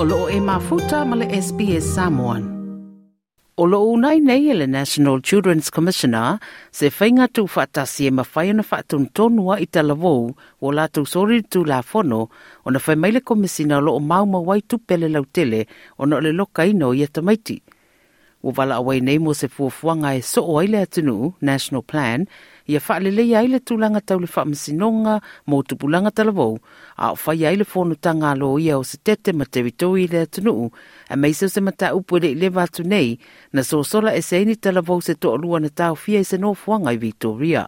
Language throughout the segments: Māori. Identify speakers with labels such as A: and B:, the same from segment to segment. A: o loo e mafuta ma le SBS Samoan. O loo unai nei e le National Children's Commissioner se whainga tu whatasi e mawhai ana whatun tonua i tala wou o la tu sori tu la whono o na whai maile komisina o loo mauma wai tupele lau tele o na le loka ino i atamaiti. maiti. O wala awai nei mo se fuafuanga e so oai le atunu, National Plan, ia whaalele ia ile tūlanga tau le whaamasinonga mo tupulanga talavou, a o whai ia ile tanga alo ia o se tete ma te witoi le atunu, a meise o se mata upuele ile vatu nei, na so sola e seini talavou se toa lua na tau fia i se no fuanga i Victoria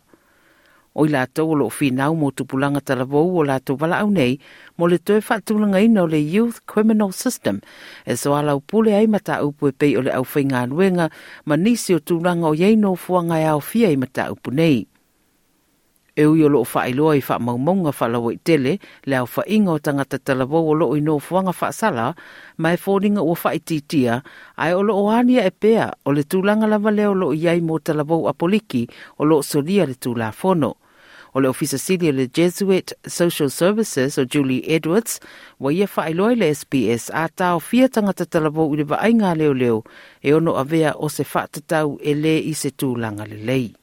A: o i lātou o loo whinau mō tupulanga talavou o lātou wala au nei, mō le toe whātulanga ino le Youth Criminal System, e so ala upule ai mata upu e pei o le au whainga luenga, ma nisi o tūranga o yei no fuanga e au fia i mata upu nei. E ui o loo whaeloa i whaamaumonga whalawa i tele, le au whainga o tangata talavou o loo i no fuanga whaasala, ma e fōringa o whaititia, ai o loo ania e pea o le tūlanga lava leo loo iai mō talavou apoliki o loo solia le tūlā fono. ofisa le Jesuit Social Services o Julie Edwards, wa ia le a tau fia tangata talabo leo leo e ono avea o se
B: whaatatau e le i se tūlanga le lei.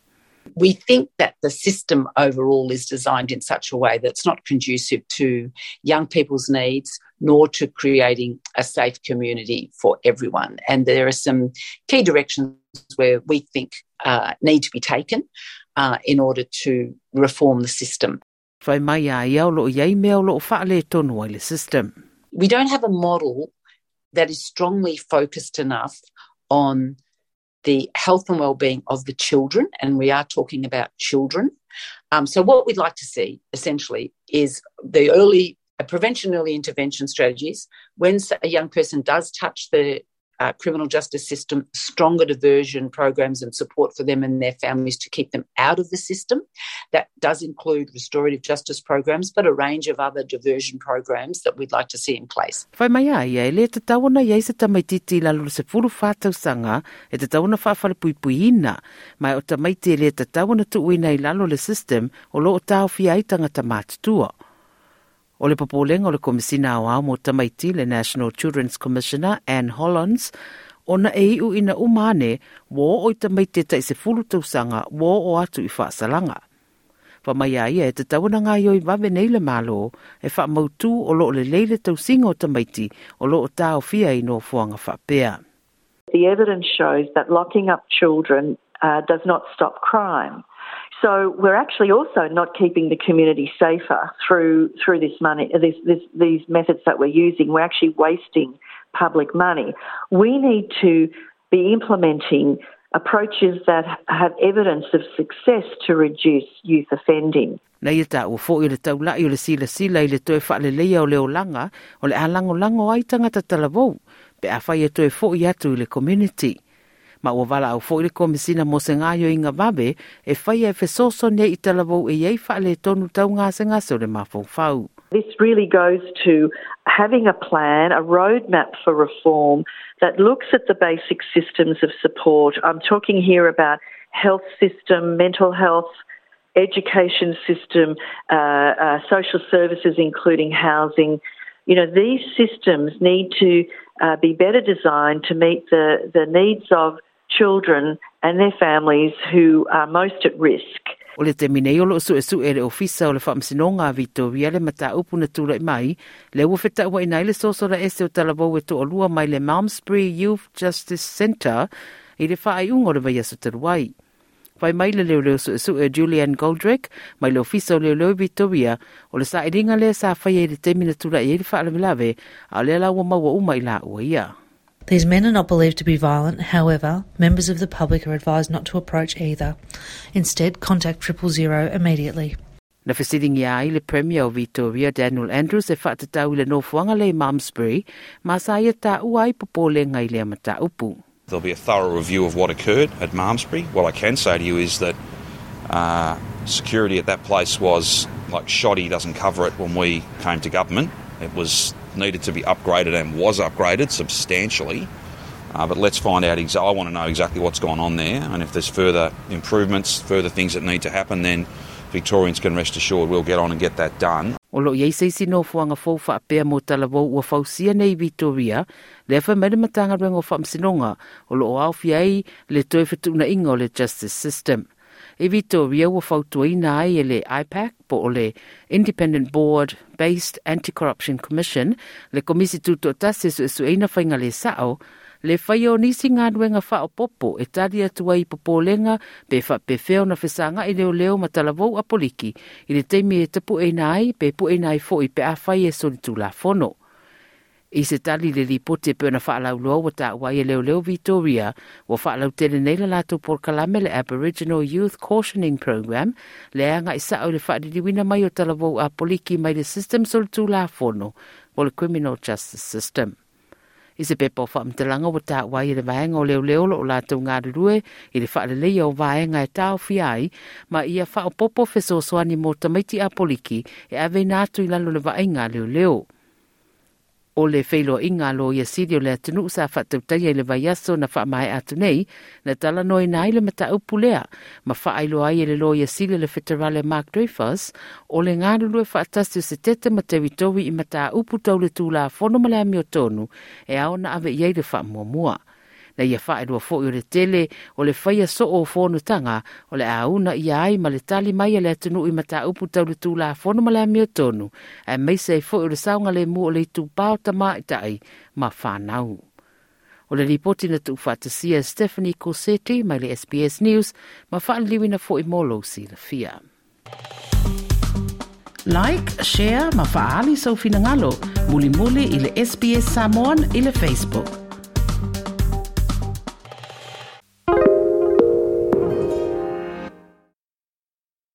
B: we think that the system overall is designed in such a way that's not conducive to young people's needs nor to creating a safe community for everyone. And there are some key directions where we think uh, need to be taken uh, in order to reform the system. We don't have a model that is strongly focused enough on the health and well-being of the children, and we are talking about children. Um, so what we'd like to see essentially is the early prevention early intervention strategies. When a young person does touch the uh, criminal justice system, stronger diversion programs and support for them and their families to keep them out of the system. That does include restorative justice programs, but a range of other diversion programs that we'd like to see in place.
A: Whai mai ai, e le te tauna i eisa tamaititi la lulu se furu whātau sanga, e te tauna whāwhara pui pui ina, mai o tamaiti e le te tauna tu uina i lalo le system o lo o tau fi aitanga tamātutua. O le papolenga o le komisina o au mo tamaiti le National Children's Commissioner Anne Hollands, ona e iu ina umane wo o i tamaiti ta i fulu tausanga wo o atu i whaasalanga. Wa mai a ia e te tawana ngā ioi wawe nei le malo e wha mautu o lo le leile tausinga o tamaiti o lo o tau fia i no fuanga whapea.
C: The evidence shows that locking up children uh, does not stop crime. So we're actually also not keeping the community safer through through this money, this, this, these methods that we're using. We're actually wasting public money. We need to be implementing approaches that have evidence of success to reduce youth offending.
A: Na tā o fōi le tau lai o le sila sila i le toe wha le leia o le langa o le a lango lango ai tangata talavou pe a whai e toe fōi atu i le community ma ua au komisina mo se
C: e e i talavou e tonu o le This really goes to having a plan, a roadmap for reform that looks at the basic systems of support. I'm talking here about health system, mental health, education system, uh, uh, social services, including housing. You know, these systems need to uh, be better designed to meet the, the needs of children and their families who are most at risk. O le te mine le ofisa o le a le mata upu na i mai,
A: le ua ua inai le ese o e to olua mai le Malmesbury Youth Justice Centre i le ungo le taruai. Whai mai le leo leo Julian Goldrick, mai le ofisa o leo leo o le sa le sa le i le
D: a le maua uma i la ua ia. These men are not believed to be violent, however, members of the public are advised not to approach either. Instead, contact triple zero immediately.
A: Na fesilingia ai le Premier of Victoria Daniel Andrews e whaatatau i le nofuanga le
E: Malmesbury, ma sa ia tā uai popole ngai le amata upu. There'll be a thorough review of what occurred at Malmesbury. What I can say to you is that uh, security at that place was like shoddy doesn't cover it when we came to government. It was needed to be upgraded and was upgraded substantially. Uh, but let's find out. Exa- I want to know exactly what's going on there, and if there's further improvements, further things that need to happen, then Victorians can rest assured we'll get on and get that done. Olo i eisei sino fuanga fau wha apea mo talavo ua fau sia nei Vitoria, le afa mele matanga rengo wha msinonga, olo o au fiai le toi fatuna ingo le justice system
A: e vito ria ua fautuaina ai e IPAC po o Independent Board Based Anti-Corruption Commission le komisi tuto tase e su esu eina fainga le sao le fai o nisi ngā nuenga wha o popo e tari atua i popolenga pe fa pe feo na whesanga i leo leo matalavou a poliki i le teimi e tapu e nai pe pu e nai fo i pe a fai e sonitu la fono i se tali le lipote pe ona faalauloa ua taʻua ia e leoleo victoria ua faalautele nei le latou polokalame le aboriginal youth cautioning program le anga i saʻo i le faaliliuina mai o talavou a poliki mai le systems o le tulafono o le criminal justice system i se pepa o faamatalaga ua taʻua ia e le vaega o leoleo loo latou galulue i le faaleleia o vaega e taofia ai ma ia faaopoopo fesoasoani mo tamaiti a poliki e ave atu i lalo le vaaiga a leoleo o le feiloa inga lo ia siri o le atunu sa whatautai e le vaiaso na whaamae atu nei na tala noi na ile mata upu lea ma whaailo ai e le lo ia siri le whetarale Mark Dreyfus o le ngārulu e whaatasio se tete ma tewitowi i mata upu tau le tūla fono malea mi o tonu e aona ave iei le whaamua mua. mua. na ia whaerua fo i o le tele o le whaia so o whonutanga o le auna i ai ma le tali mai e le atunu i mataupu upu tau le tūla whono ma le amia tonu e meise e fo i o le saunga le mu o le tūpao tama i tai ma whanau. O le ripoti na tuwhatasia Stephanie Cossetti mai le SBS News ma whaanliwi na fo i molo si fia. Like, share, ma faali sau finangalo, muli muli ile SBS i ile Facebook.